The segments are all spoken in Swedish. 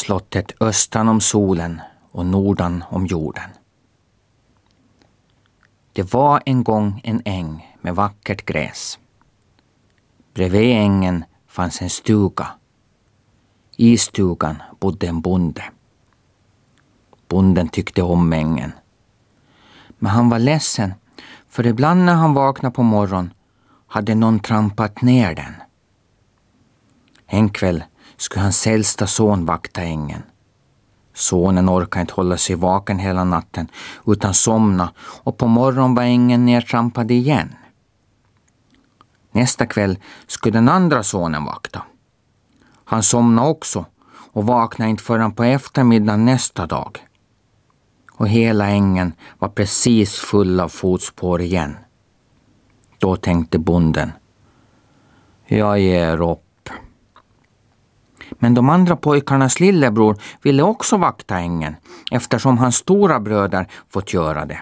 slottet östan om solen och nordan om jorden. Det var en gång en äng med vackert gräs. Bredvid ängen fanns en stuga. I stugan bodde en bonde. Bonden tyckte om ängen. Men han var ledsen, för ibland när han vaknade på morgonen hade någon trampat ner den. En kväll skulle hans äldsta son vakta ängen. Sonen orkade inte hålla sig vaken hela natten utan somna och på morgonen var ängen nertrampad igen. Nästa kväll skulle den andra sonen vakta. Han somnade också och vaknade inte förrän på eftermiddagen nästa dag. Och hela ängen var precis full av fotspår igen. Då tänkte bonden. Jag ger upp. Men de andra pojkarnas lillebror ville också vakta ängen eftersom hans stora bröder fått göra det.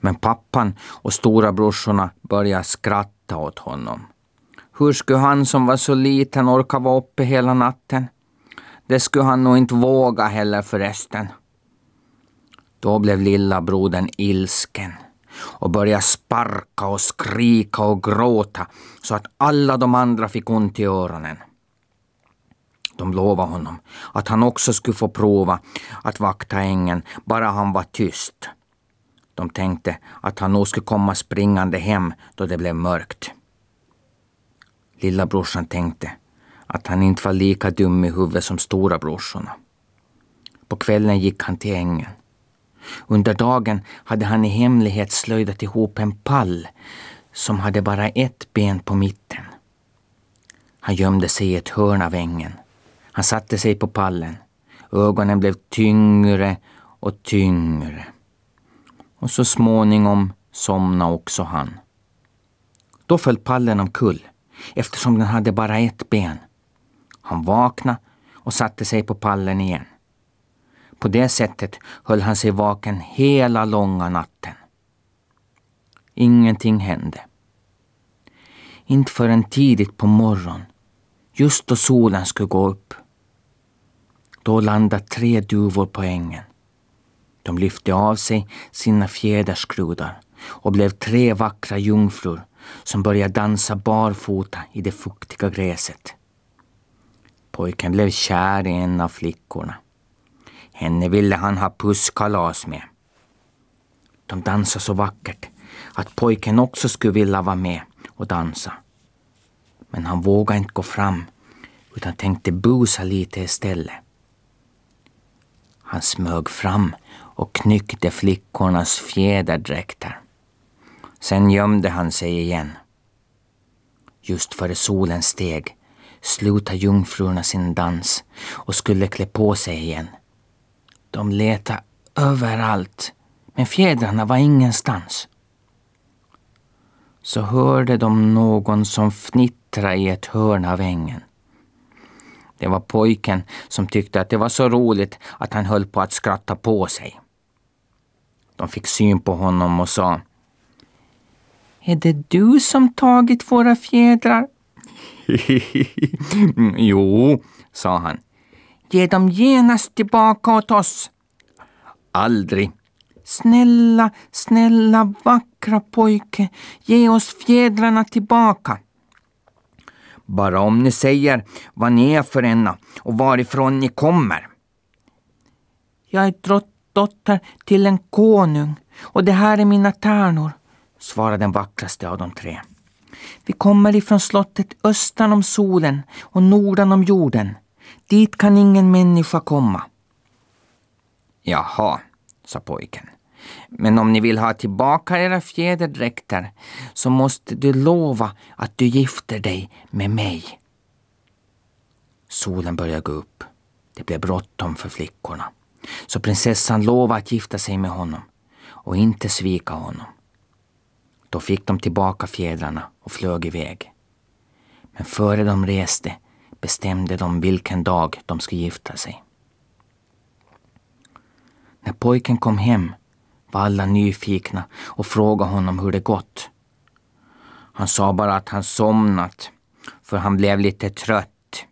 Men pappan och stora brorsorna började skratta åt honom. Hur skulle han som var så liten orka vara uppe hela natten? Det skulle han nog inte våga heller förresten. Då blev lilla brodern ilsken och började sparka och skrika och gråta så att alla de andra fick ont i öronen. De lovade honom att han också skulle få prova att vakta ängen, bara han var tyst. De tänkte att han nog skulle komma springande hem då det blev mörkt. Lilla brorsan tänkte att han inte var lika dum i huvudet som stora brorsorna. På kvällen gick han till ängen. Under dagen hade han i hemlighet slöjdat ihop en pall som hade bara ett ben på mitten. Han gömde sig i ett hörn av ängen. Han satte sig på pallen. Ögonen blev tyngre och tyngre. Och så småningom somnade också han. Då föll pallen omkull eftersom den hade bara ett ben. Han vaknade och satte sig på pallen igen. På det sättet höll han sig vaken hela långa natten. Ingenting hände. Inte förrän tidigt på morgonen, just då solen skulle gå upp. Då landade tre duvor på ängen. De lyfte av sig sina fjäderskrudar och blev tre vackra jungfrur som började dansa barfota i det fuktiga gräset. Pojken blev kär i en av flickorna. Henne ville han ha pusskalas med. De dansade så vackert att pojken också skulle vilja vara med och dansa. Men han vågade inte gå fram utan tänkte busa lite istället. Han smög fram och knyckte flickornas fjäderdräkter. Sen gömde han sig igen. Just före solen steg slutade jungfrurna sin dans och skulle klä på sig igen. De letade överallt, men fjädrarna var ingenstans. Så hörde de någon som fnittrade i ett hörn av ängen. Det var pojken som tyckte att det var så roligt att han höll på att skratta på sig. De fick syn på honom och sa Är det du som tagit våra fjädrar? jo, sa han. Ge dem genast tillbaka åt oss. Aldrig. Snälla, snälla, vackra pojke, ge oss fjädrarna tillbaka. Bara om ni säger vad ni är för ena och varifrån ni kommer. Jag är dotter till en konung och det här är mina tärnor, svarade den vackraste av de tre. Vi kommer ifrån slottet östan om solen och nordan om jorden. Dit kan ingen människa komma. Jaha, sa pojken. Men om ni vill ha tillbaka era fjäderdräkter så måste du lova att du gifter dig med mig. Solen började gå upp. Det blev bråttom för flickorna. Så prinsessan lovade att gifta sig med honom och inte svika honom. Då fick de tillbaka fjädrarna och flög iväg. Men före de reste bestämde de vilken dag de skulle gifta sig. När pojken kom hem var alla nyfikna och frågade honom hur det gått. Han sa bara att han somnat, för han blev lite trött.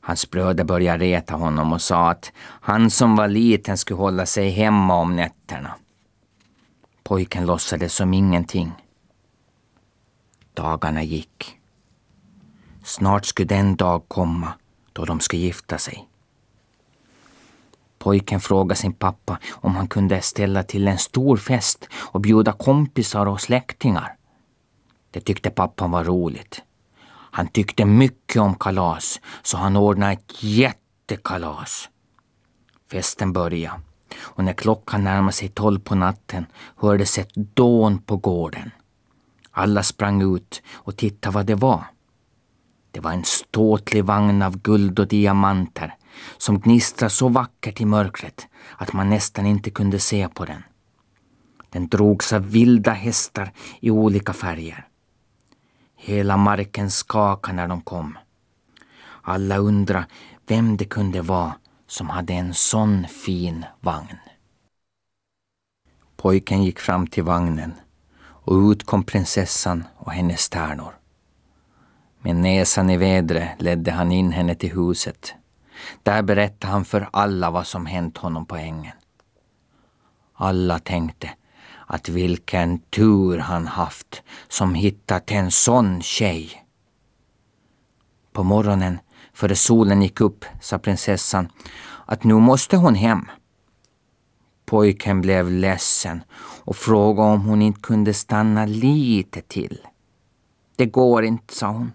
Hans bröder började reta honom och sa att han som var liten skulle hålla sig hemma om nätterna. Pojken låtsades som ingenting. Dagarna gick. Snart skulle den dag komma då de skulle gifta sig. Pojken frågade sin pappa om han kunde ställa till en stor fest och bjuda kompisar och släktingar. Det tyckte pappan var roligt. Han tyckte mycket om kalas, så han ordnade ett jättekalas. Festen började och när klockan närmade sig tolv på natten hördes ett dån på gården. Alla sprang ut och tittade vad det var. Det var en ståtlig vagn av guld och diamanter som gnistrade så vackert i mörkret att man nästan inte kunde se på den. Den drogs av vilda hästar i olika färger. Hela marken skakade när de kom. Alla undrade vem det kunde vara som hade en sån fin vagn. Pojken gick fram till vagnen och ut kom prinsessan och hennes tärnor. Med näsan i vädret ledde han in henne till huset. Där berättade han för alla vad som hänt honom på ängen. Alla tänkte att vilken tur han haft som hittat en sån tjej. På morgonen, före solen gick upp, sa prinsessan att nu måste hon hem. Pojken blev ledsen och frågade om hon inte kunde stanna lite till. Det går inte, sa hon.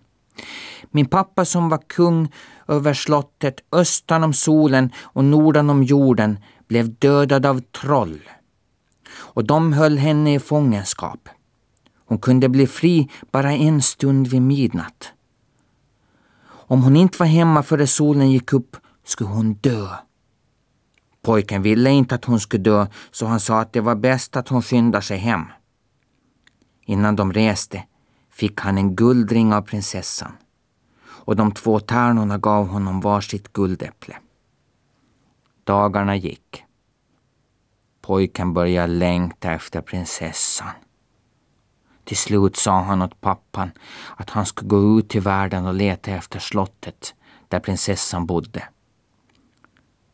Min pappa som var kung över slottet östan om solen och nordan om jorden blev dödad av troll. Och de höll henne i fångenskap. Hon kunde bli fri bara en stund vid midnatt. Om hon inte var hemma före solen gick upp skulle hon dö. Pojken ville inte att hon skulle dö så han sa att det var bäst att hon skyndar sig hem. Innan de reste fick han en guldring av prinsessan och de två tärnorna gav honom varsitt guldäpple. Dagarna gick. Pojken började längta efter prinsessan. Till slut sa han åt pappan att han skulle gå ut i världen och leta efter slottet där prinsessan bodde.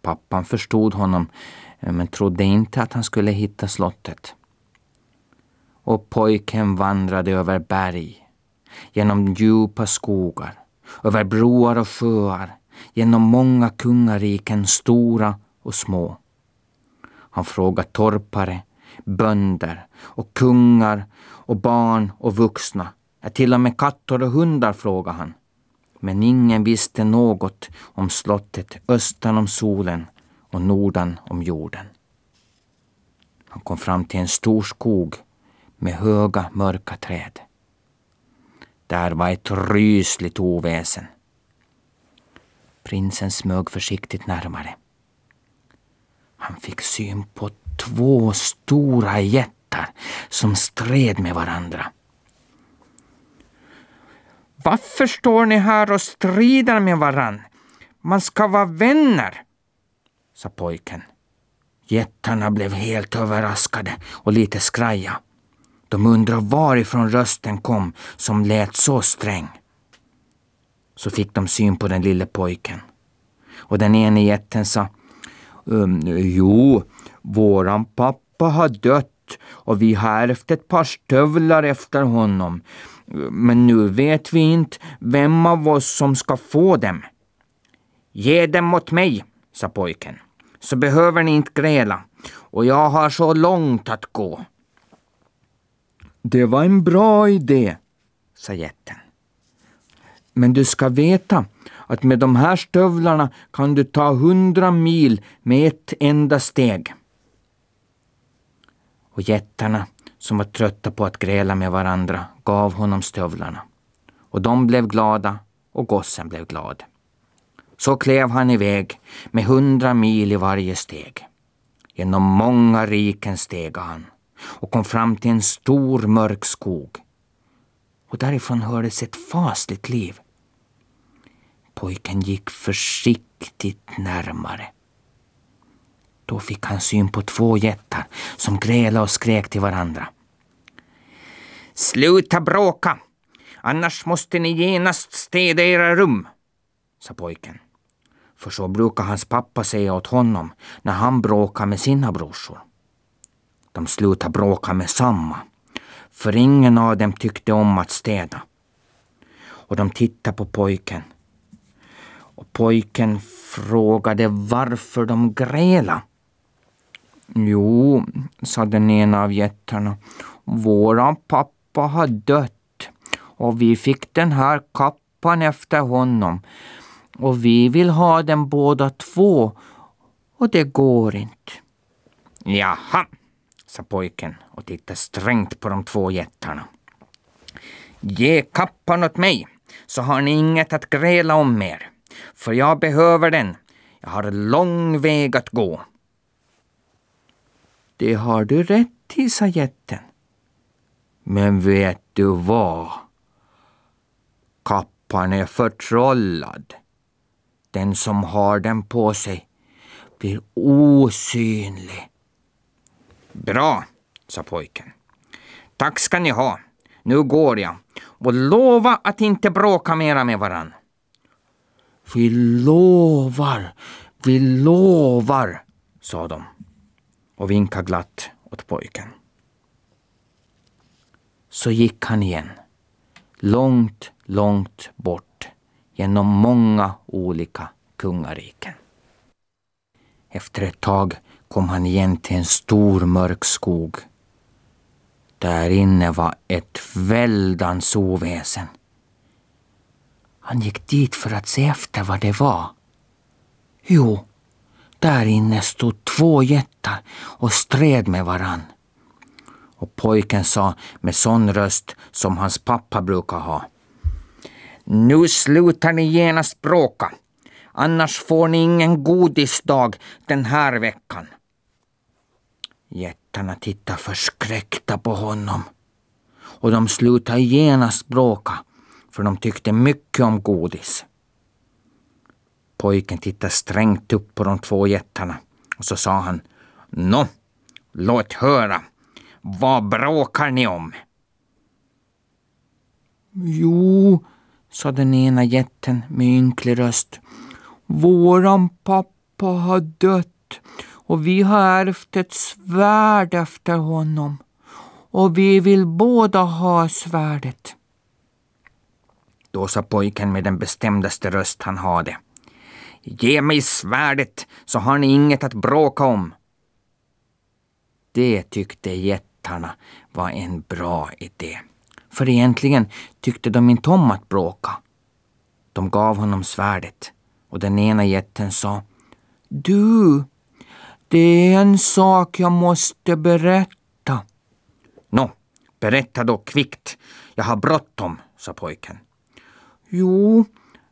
Pappan förstod honom eh, men trodde inte att han skulle hitta slottet. Och pojken vandrade över berg, genom djupa skogar, över broar och sjöar, genom många kungariken, stora och små. Han frågade torpare, bönder och kungar och barn och vuxna. Ja, till och med katter och hundar frågade han. Men ingen visste något om slottet östan om solen och nordan om jorden. Han kom fram till en stor skog med höga mörka träd. Där var ett rysligt oväsen. Prinsen smög försiktigt närmare. Han fick syn på två stora jättar som stred med varandra. Varför står ni här och strider med varann? Man ska vara vänner, sa pojken. Jättarna blev helt överraskade och lite skraja. De undrade varifrån rösten kom som lät så sträng. Så fick de syn på den lille pojken. Och den ene jätten sa um, Jo, våran pappa har dött och vi har ärvt ett par stövlar efter honom. Men nu vet vi inte vem av oss som ska få dem. Ge dem åt mig, sa pojken, så behöver ni inte gräla och jag har så långt att gå. Det var en bra idé, sa jätten. Men du ska veta att med de här stövlarna kan du ta hundra mil med ett enda steg. Och jättarna, som var trötta på att gräla med varandra, gav honom stövlarna. Och de blev glada och gossen blev glad. Så klev han iväg med hundra mil i varje steg. Genom många riken steg han och kom fram till en stor mörk skog. Och därifrån hördes ett fasligt liv. Pojken gick försiktigt närmare. Då fick han syn på två jättar som grälade och skrek till varandra. Sluta bråka! Annars måste ni genast städa era rum, sa pojken. För så brukar hans pappa säga åt honom när han bråkar med sina brorsor. De slutade bråka med samma, för ingen av dem tyckte om att städa. Och de tittade på pojken. Och pojken frågade varför de grälade. Jo, sa den ena av jättarna, våran pappa har dött och vi fick den här kappan efter honom och vi vill ha den båda två och det går inte. Jaha, sa pojken och tittade strängt på de två jättarna. Ge kappan åt mig, så har ni inget att gräla om mer. För jag behöver den. Jag har lång väg att gå. Det har du rätt i, sa jätten. Men vet du vad? Kappan är förtrollad. Den som har den på sig blir osynlig. Bra, sa pojken. Tack ska ni ha. Nu går jag. Och lova att inte bråka mera med varann. Vi lovar, vi lovar, sa de och vinkade glatt åt pojken. Så gick han igen, långt, långt bort genom många olika kungariken. Efter ett tag kom han igen till en stor mörk skog. Där inne var ett väldans oväsen. Han gick dit för att se efter vad det var. Jo, där inne stod två jättar och stred med varann. Och pojken sa med sån röst som hans pappa brukar ha. Nu slutar ni genast bråka, annars får ni ingen godisdag den här veckan. Jättarna tittade förskräckta på honom och de slutade genast bråka för de tyckte mycket om godis. Pojken tittade strängt upp på de två jättarna och så sa han Nå, låt höra. Vad bråkar ni om? Jo, sa den ena jätten med ynklig röst. Våran pappa har dött och vi har ärvt ett svärd efter honom. Och vi vill båda ha svärdet. Då sa pojken med den bestämdaste röst han hade. Ge mig svärdet så har ni inget att bråka om. Det tyckte jättarna var en bra idé. För egentligen tyckte de inte om att bråka. De gav honom svärdet och den ena jätten sa Du, det är en sak jag måste berätta. Nå, berätta då kvickt. Jag har bråttom, sa pojken. Jo,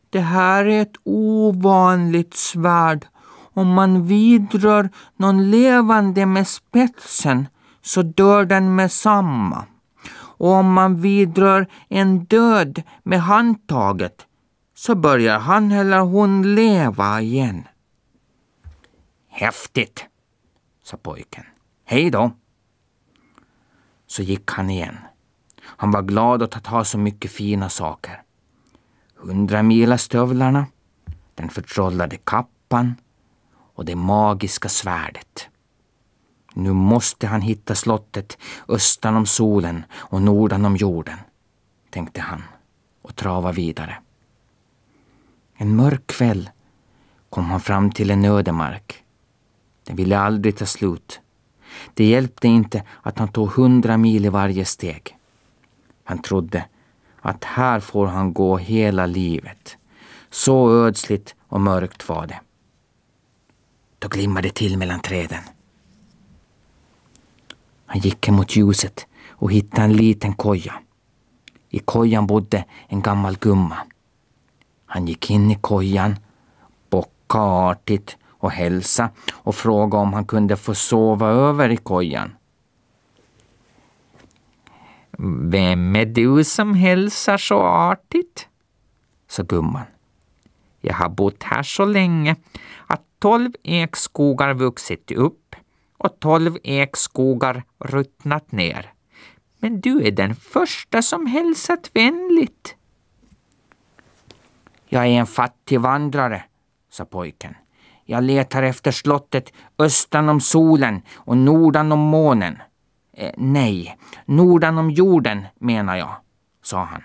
det här är ett ovanligt svärd. Om man vidrör någon levande med spetsen så dör den med samma. Och om man vidrör en död med handtaget så börjar han eller hon leva igen. Häftigt, sa pojken. Hej då. Så gick han igen. Han var glad åt att ha så mycket fina saker hundramilastövlarna, den förtrollade kappan och det magiska svärdet. Nu måste han hitta slottet östan om solen och nordan om jorden, tänkte han och trava vidare. En mörk kväll kom han fram till en ödemark. Den ville aldrig ta slut. Det hjälpte inte att han tog hundra mil i varje steg. Han trodde att här får han gå hela livet. Så ödsligt och mörkt var det. Då glimmade det till mellan träden. Han gick mot ljuset och hittade en liten koja. I kojan bodde en gammal gumma. Han gick in i kojan, bockade artigt och hälsa och fråga om han kunde få sova över i kojan. Vem är du som hälsar så artigt? sa gumman. Jag har bott här så länge att tolv ekskogar vuxit upp och tolv ekskogar ruttnat ner. Men du är den första som hälsat vänligt. Jag är en fattig vandrare, sa pojken. Jag letar efter slottet östan om solen och nordan om månen. Eh, nej, nordan om jorden menar jag, sa han.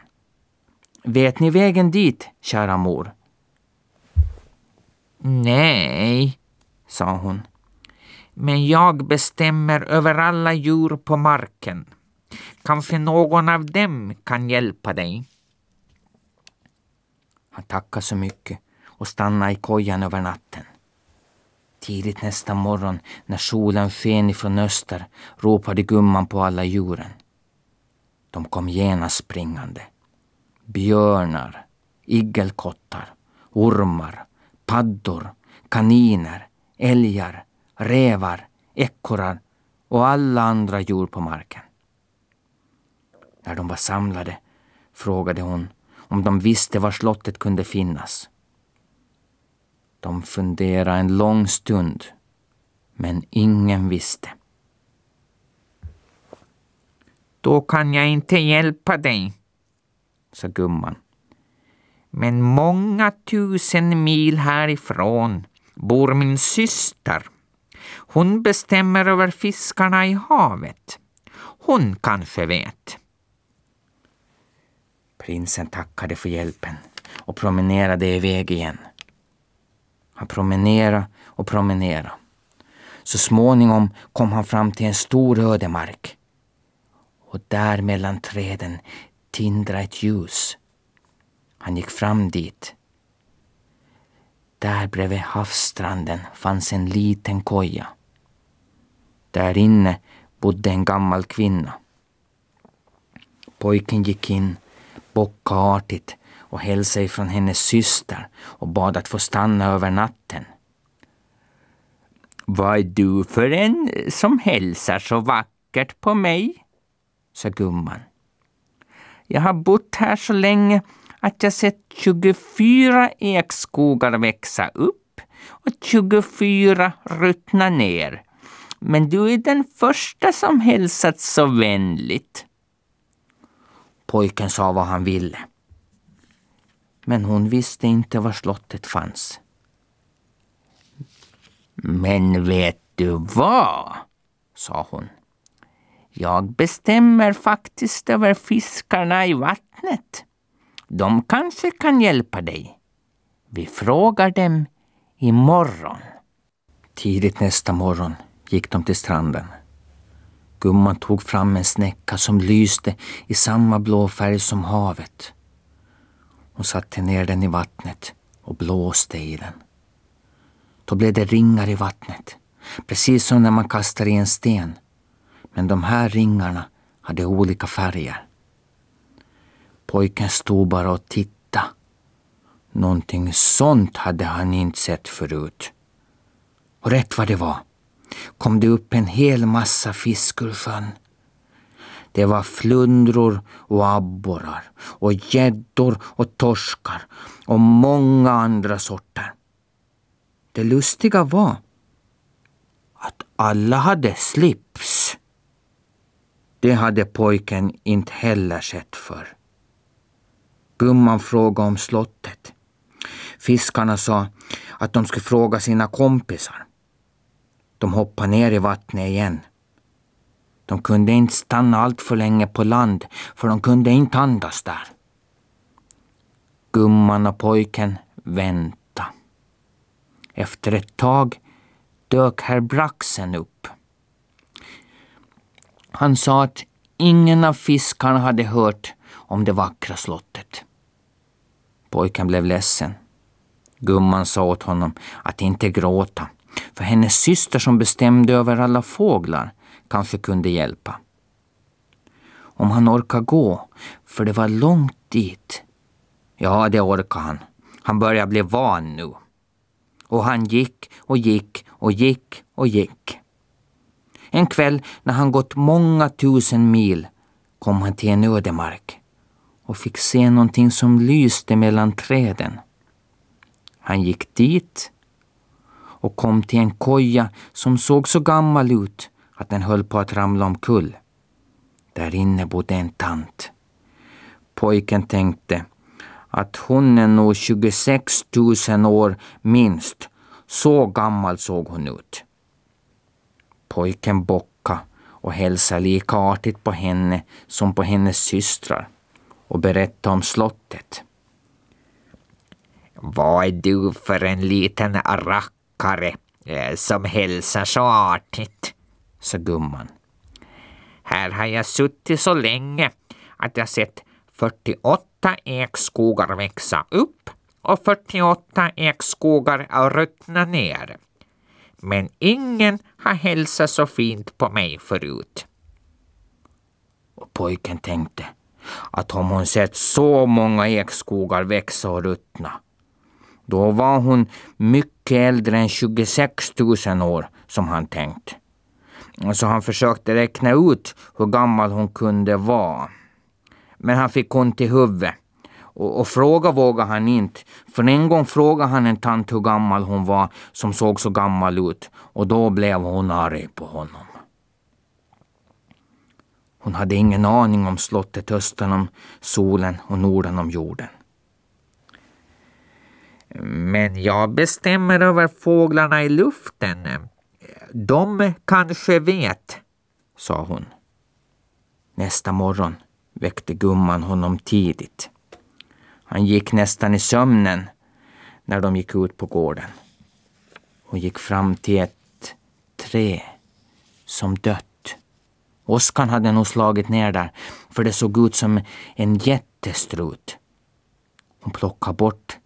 Vet ni vägen dit, kära mor? Nej, sa hon. Men jag bestämmer över alla djur på marken. Kanske någon av dem kan hjälpa dig. Han tackade så mycket och stannade i kojan över natten. Tidigt nästa morgon, när solen sken ifrån öster, ropade gumman på alla djuren. De kom genast springande. Björnar, igelkottar, ormar, paddor, kaniner, älgar, rävar, ekorrar och alla andra djur på marken. När de var samlade frågade hon om de visste var slottet kunde finnas. De funderade en lång stund, men ingen visste. Då kan jag inte hjälpa dig, sa gumman. Men många tusen mil härifrån bor min syster. Hon bestämmer över fiskarna i havet. Hon kanske vet. Prinsen tackade för hjälpen och promenerade iväg igen. Han promenerade och promenerade. Så småningom kom han fram till en stor ödemark. Och där mellan träden tindrade ett ljus. Han gick fram dit. Där bredvid havsstranden fanns en liten koja. Där inne bodde en gammal kvinna. Pojken gick in, bockade artigt och hälsade från hennes syster och bad att få stanna över natten. Vad är du för en som hälsar så vackert på mig? sa gumman. Jag har bott här så länge att jag sett 24 ekskogar växa upp och 24 ruttna ner. Men du är den första som hälsat så vänligt. Pojken sa vad han ville. Men hon visste inte var slottet fanns. Men vet du vad? sa hon. Jag bestämmer faktiskt över fiskarna i vattnet. De kanske kan hjälpa dig. Vi frågar dem imorgon. Tidigt nästa morgon gick de till stranden. Gumman tog fram en snäcka som lyste i samma blå färg som havet. Hon satte ner den i vattnet och blåste i den. Då blev det ringar i vattnet, precis som när man kastar i en sten. Men de här ringarna hade olika färger. Pojken stod bara och tittade. Någonting sånt hade han inte sett förut. Och rätt vad det var kom det upp en hel massa fisk ur sjön. Det var flundror och abborrar och gäddor och torskar och många andra sorter. Det lustiga var att alla hade slips. Det hade pojken inte heller sett för. Gumman frågade om slottet. Fiskarna sa att de skulle fråga sina kompisar. De hoppade ner i vattnet igen. De kunde inte stanna allt för länge på land, för de kunde inte andas där. Gumman och pojken väntade. Efter ett tag dök herr Braxen upp. Han sa att ingen av fiskarna hade hört om det vackra slottet. Pojken blev ledsen. Gumman sa åt honom att inte gråta, för hennes syster som bestämde över alla fåglar kanske kunde hjälpa. Om han orkar gå, för det var långt dit. Ja, det orkar han. Han börjar bli van nu. Och han gick och gick och gick och gick. En kväll när han gått många tusen mil kom han till en ödemark och fick se någonting som lyste mellan träden. Han gick dit och kom till en koja som såg så gammal ut att den höll på att ramla omkull. Där inne bodde en tant. Pojken tänkte att hon är nog 26 000 år minst. Så gammal såg hon ut. Pojken bockade och hälsade lika artigt på henne som på hennes systrar och berättade om slottet. Vad är du för en liten rackare eh, som hälsar så artigt? Sa gumman. Här har jag suttit så länge att jag sett 48 ekskogar växa upp och 48 ekskogar ruttna ner. Men ingen har hälsat så fint på mig förut. Och pojken tänkte att om hon sett så många ekskogar växa och ruttna, då var hon mycket äldre än 26 000 år som han tänkt. Så han försökte räkna ut hur gammal hon kunde vara. Men han fick ont i huvudet. Och, och fråga vågade han inte, för en gång frågade han en tant hur gammal hon var som såg så gammal ut och då blev hon arg på honom. Hon hade ingen aning om slottet östern om solen och norden om jorden. Men jag bestämmer över fåglarna i luften. De kanske vet, sa hon. Nästa morgon väckte gumman honom tidigt. Han gick nästan i sömnen när de gick ut på gården. Hon gick fram till ett träd som dött. Åskan hade nog slagit ner där, för det såg ut som en jättestrut. Hon plockade bort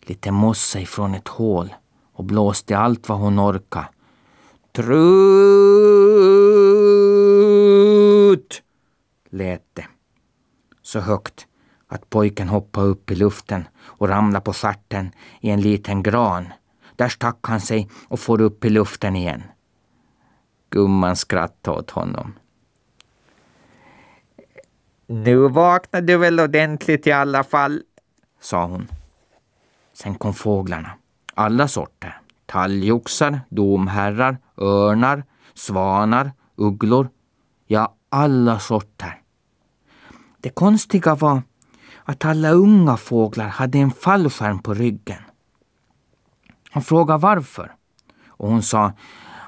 lite mossa ifrån ett hål och blåste allt vad hon orkade. Trut! lät det. Så högt att pojken hoppade upp i luften och ramlade på stjärten i en liten gran. Där stack han sig och for upp i luften igen. Gumman skrattade åt honom. Nu vaknar du väl ordentligt i alla fall, sa hon. Sen kom fåglarna, alla sorter. Talgoxar, domherrar, örnar, svanar, ugglor. Ja, alla sorter. Det konstiga var att alla unga fåglar hade en fallskärm på ryggen. Han frågade varför. Och hon sa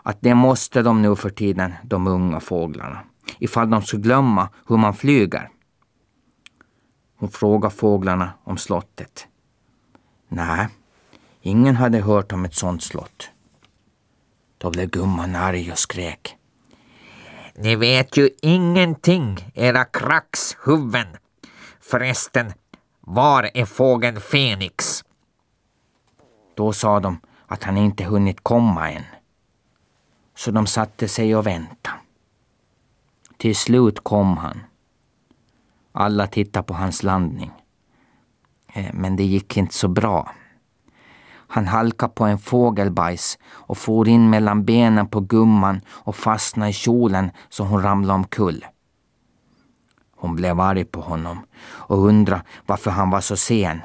att det måste de nu för tiden, de unga fåglarna, ifall de skulle glömma hur man flyger. Hon frågade fåglarna om slottet. Nej, ingen hade hört om ett sånt slott. Då blev gumman arg och skrek. Ni vet ju ingenting, era kraxhuvuden. Förresten, var är fågeln Fenix? Då sa de att han inte hunnit komma än. Så de satte sig och väntade. Till slut kom han. Alla tittade på hans landning. Eh, men det gick inte så bra. Han halkade på en fågelbajs och for in mellan benen på gumman och fastnade i kjolen så hon ramlade omkull. Hon blev arg på honom och undrade varför han var så sen.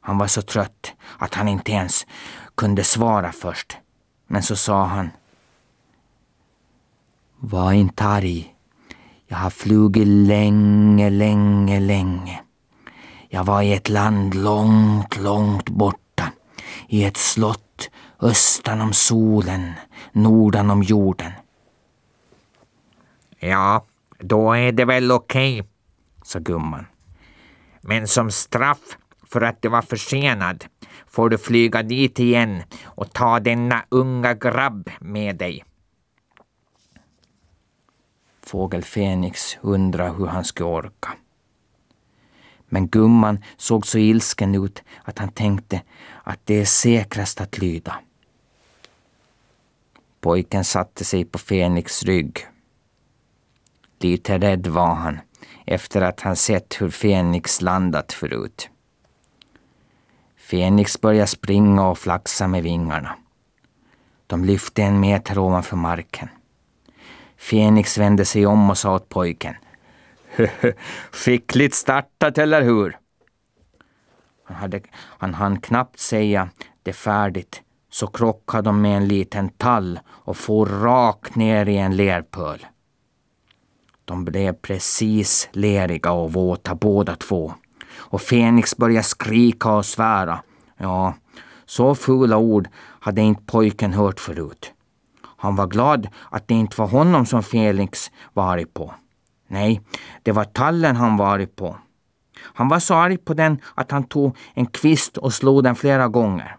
Han var så trött att han inte ens kunde svara först. Men så sa han. Var inte arg. Jag har flugit länge, länge, länge. Jag var i ett land långt, långt bort i ett slott östan om solen, nordan om jorden. Ja, då är det väl okej, okay, sa gumman. Men som straff för att du var försenad får du flyga dit igen och ta denna unga grabb med dig. Fågel Fenix undrade hur han skulle orka. Men gumman såg så ilsken ut att han tänkte att det är säkrast att lyda. Pojken satte sig på Fenix rygg. Lite rädd var han efter att han sett hur Fenix landat förut. Fenix började springa och flaxa med vingarna. De lyfte en meter ovanför marken. Fenix vände sig om och sa åt pojken. Skickligt startat, eller hur? Han, hade, han hann knappt säga det färdigt så krockade de med en liten tall och for rakt ner i en lerpöl. De blev precis leriga och våta båda två och Fenix började skrika och svära. Ja, så fula ord hade inte pojken hört förut. Han var glad att det inte var honom som Felix var arg på. Nej, det var tallen han var arg på. Han var så arg på den att han tog en kvist och slog den flera gånger.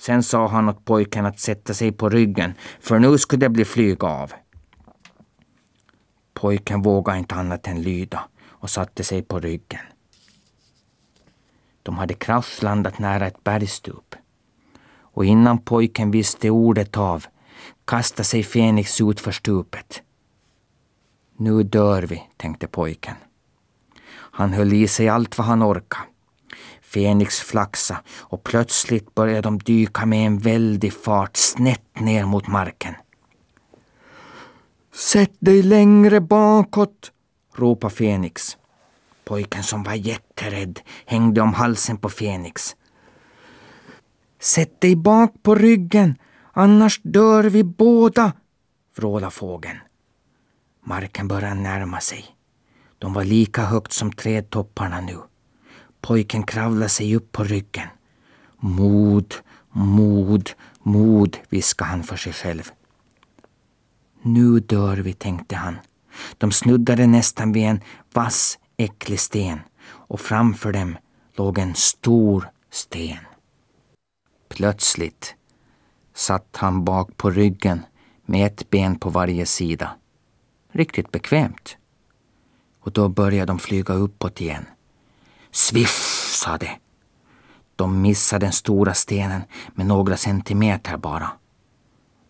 Sen sa han åt pojken att sätta sig på ryggen, för nu skulle det bli flyg av. Pojken vågade inte annat än lyda och satte sig på ryggen. De hade kraschlandat nära ett bergstup. Och innan pojken visste ordet av kastade sig Fenix ut för stupet. Nu dör vi, tänkte pojken. Han höll i sig allt vad han orkade. Fenix flaxa och plötsligt började de dyka med en väldig fart snett ner mot marken. Sätt dig längre bakåt, ropade Fenix. Pojken som var jätterädd hängde om halsen på Fenix. Sätt dig bak på ryggen, annars dör vi båda, vrålade fågeln. Marken började närma sig. De var lika högt som trädtopparna nu. Pojken kravlade sig upp på ryggen. Mod, mod, mod, viskade han för sig själv. Nu dör vi, tänkte han. De snuddade nästan vid en vass, äcklig sten och framför dem låg en stor sten. Plötsligt satt han bak på ryggen med ett ben på varje sida. Riktigt bekvämt. Och då började de flyga uppåt igen. Sviff, sa det. De missade den stora stenen med några centimeter bara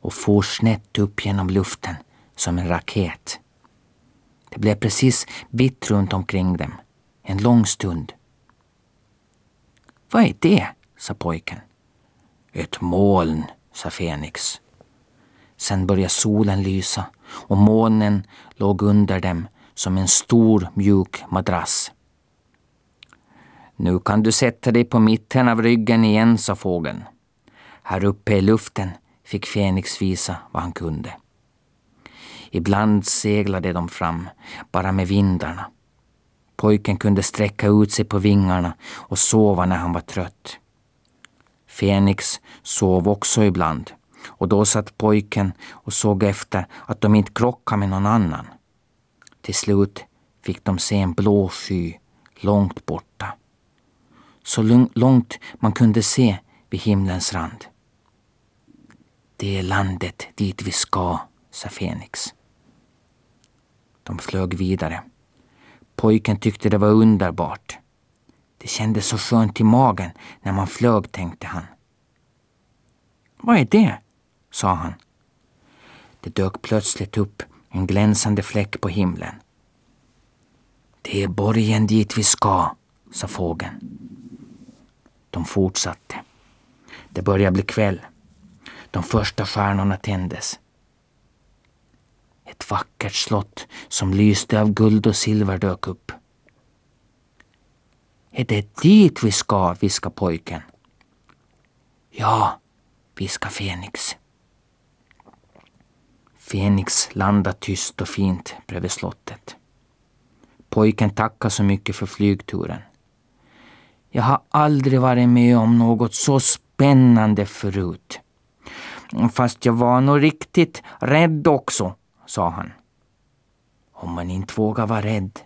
och for snett upp genom luften som en raket. Det blev precis vitt runt omkring dem, en lång stund. Vad är det? sa pojken. Ett moln, sa Fenix. Sen började solen lysa och molnen låg under dem som en stor mjuk madrass. Nu kan du sätta dig på mitten av ryggen igen, sa fågeln. Här uppe i luften fick Fenix visa vad han kunde. Ibland seglade de fram, bara med vindarna. Pojken kunde sträcka ut sig på vingarna och sova när han var trött. Fenix sov också ibland och då satt pojken och såg efter att de inte krockade med någon annan. Till slut fick de se en blå sky långt borta. Så långt man kunde se vid himlens rand. Det är landet dit vi ska, sa Fenix. De flög vidare. Pojken tyckte det var underbart. Det kändes så skönt i magen när man flög, tänkte han. Vad är det? Sa han. Det dök plötsligt upp en glänsande fläck på himlen. Det är borgen dit vi ska, sa fågeln. De fortsatte. Det började bli kväll. De första stjärnorna tändes. Ett vackert slott som lyste av guld och silver dök upp. Är det dit vi ska? viskade pojken. Ja, viskade Fenix. Fenix landa tyst och fint bredvid slottet. Pojken tackar så mycket för flygturen. Jag har aldrig varit med om något så spännande förut. Fast jag var nog riktigt rädd också, sa han. Om man inte vågar vara rädd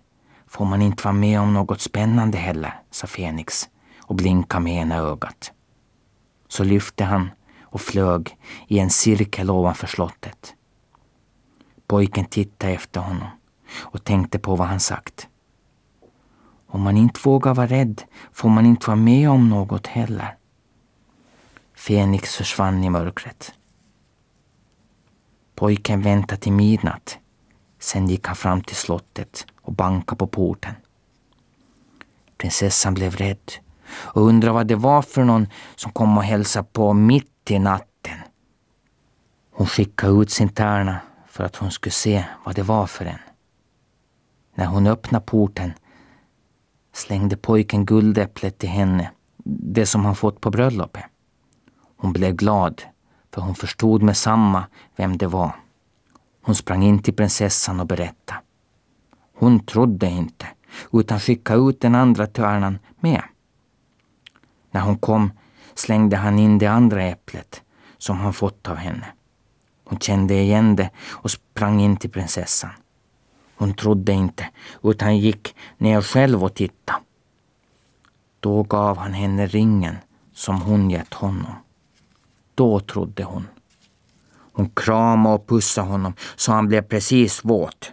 får man inte vara med om något spännande heller, sa Fenix och blinkade med ena ögat. Så lyfte han och flög i en cirkel ovanför slottet. Pojken tittade efter honom och tänkte på vad han sagt. Om man inte vågar vara rädd får man inte vara med om något heller. Fenix försvann i mörkret. Pojken väntade till midnatt. Sen gick han fram till slottet och bankade på porten. Prinsessan blev rädd och undrade vad det var för någon som kom och hälsade på mitt i natten. Hon skickade ut sin tärna för att hon skulle se vad det var för en. När hon öppnade porten slängde pojken guldäpplet till henne, det som han fått på bröllopet. Hon blev glad, för hon förstod med samma vem det var. Hon sprang in till prinsessan och berättade. Hon trodde inte utan skickade ut den andra törnan med. När hon kom slängde han in det andra äpplet som han fått av henne. Hon kände igen det och sprang in till prinsessan. Hon trodde inte, utan gick ner själv och tittade. Då gav han henne ringen som hon gett honom. Då trodde hon. Hon kramade och pussade honom så han blev precis våt.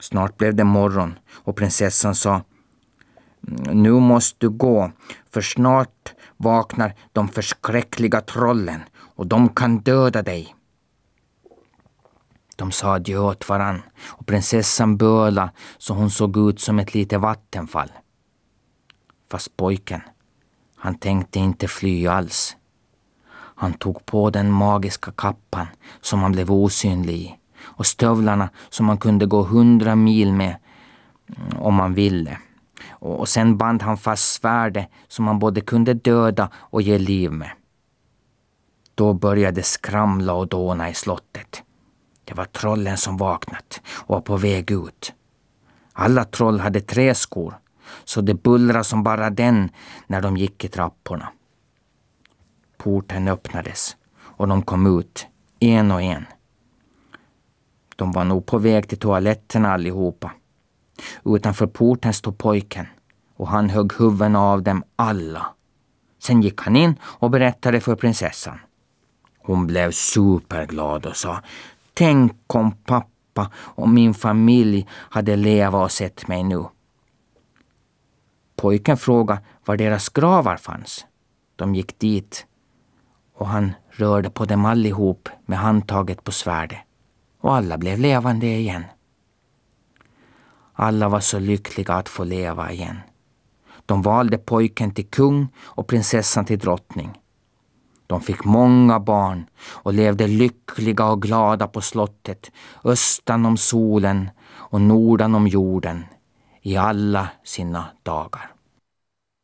Snart blev det morgon och prinsessan sa mm, Nu måste du gå, för snart vaknar de förskräckliga trollen och de kan döda dig. De sa adjö åt varann och prinsessan böla så hon såg ut som ett litet vattenfall. Fast pojken, han tänkte inte fly alls. Han tog på den magiska kappan som han blev osynlig i och stövlarna som man kunde gå hundra mil med mm, om man ville. Och sen band han fast svärdet som han både kunde döda och ge liv med. Då började skramla och dåna i slottet. Det var trollen som vaknat och var på väg ut. Alla troll hade träskor, så det bullrade som bara den när de gick i trapporna. Porten öppnades och de kom ut, en och en. De var nog på väg till toaletten allihopa. Utanför porten stod pojken och han högg huvuden av dem alla. Sen gick han in och berättade för prinsessan. Hon blev superglad och sa Tänk om pappa och min familj hade levat och sett mig nu. Pojken frågade var deras gravar fanns. De gick dit och han rörde på dem allihop med handtaget på svärdet och alla blev levande igen. Alla var så lyckliga att få leva igen. De valde pojken till kung och prinsessan till drottning. De fick många barn och levde lyckliga och glada på slottet, östan om solen och nordan om jorden, i alla sina dagar.